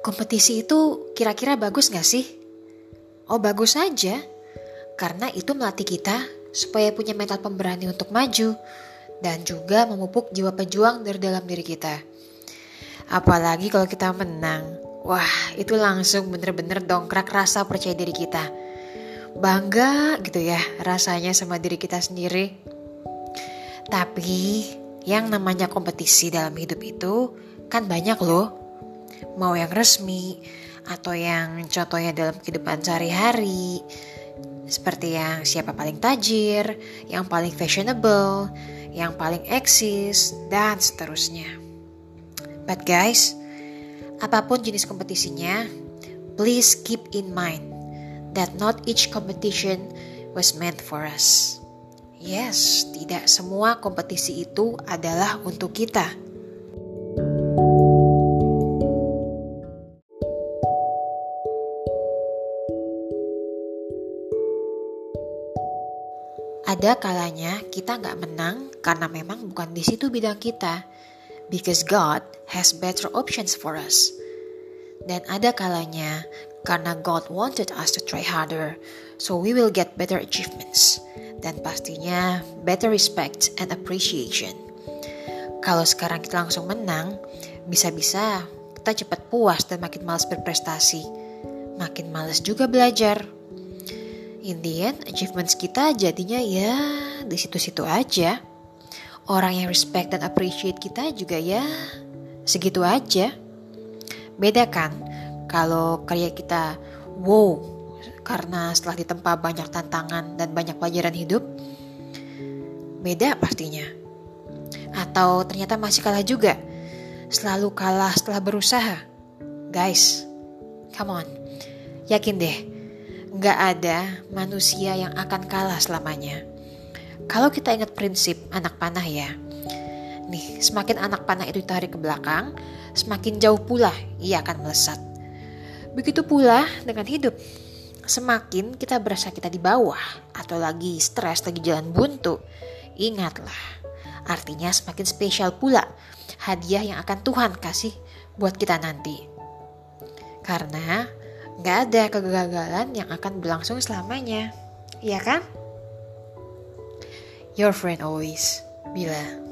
kompetisi itu kira-kira bagus gak sih? Oh bagus saja, karena itu melatih kita supaya punya mental pemberani untuk maju dan juga memupuk jiwa pejuang dari dalam diri kita. Apalagi kalau kita menang, wah itu langsung bener-bener dongkrak rasa percaya diri kita. Bangga gitu ya rasanya sama diri kita sendiri. Tapi yang namanya kompetisi dalam hidup itu kan banyak loh. Mau yang resmi, atau yang contohnya dalam kehidupan sehari-hari seperti yang siapa paling tajir, yang paling fashionable, yang paling eksis, dan seterusnya. But guys, apa pun jenis kompetisinya, please keep in mind that not each competition was meant for us. Yes, tidak semua kompetisi itu adalah untuk kita. Ada kalanya kita nggak menang karena memang bukan di situ bidang kita. Because God has better options for us. Dan ada kalanya karena God wanted us to try harder, so we will get better achievements. Dan pastinya better respect and appreciation. Kalau sekarang kita langsung menang, bisa-bisa kita cepat puas dan makin malas berprestasi. Makin malas juga belajar in the end achievements kita jadinya ya di situ-situ aja. Orang yang respect dan appreciate kita juga ya segitu aja. Beda kan kalau karya kita wow karena setelah ditempa banyak tantangan dan banyak pelajaran hidup. Beda pastinya. Atau ternyata masih kalah juga. Selalu kalah setelah berusaha. Guys, come on. Yakin deh, Gak ada manusia yang akan kalah selamanya. Kalau kita ingat prinsip anak panah ya, nih semakin anak panah itu ditarik ke belakang, semakin jauh pula ia akan melesat. Begitu pula dengan hidup. Semakin kita berasa kita di bawah atau lagi stres, lagi jalan buntu, ingatlah, artinya semakin spesial pula hadiah yang akan Tuhan kasih buat kita nanti. Karena Gak ada kegagalan yang akan berlangsung selamanya. Iya kan? Your friend always, Bila.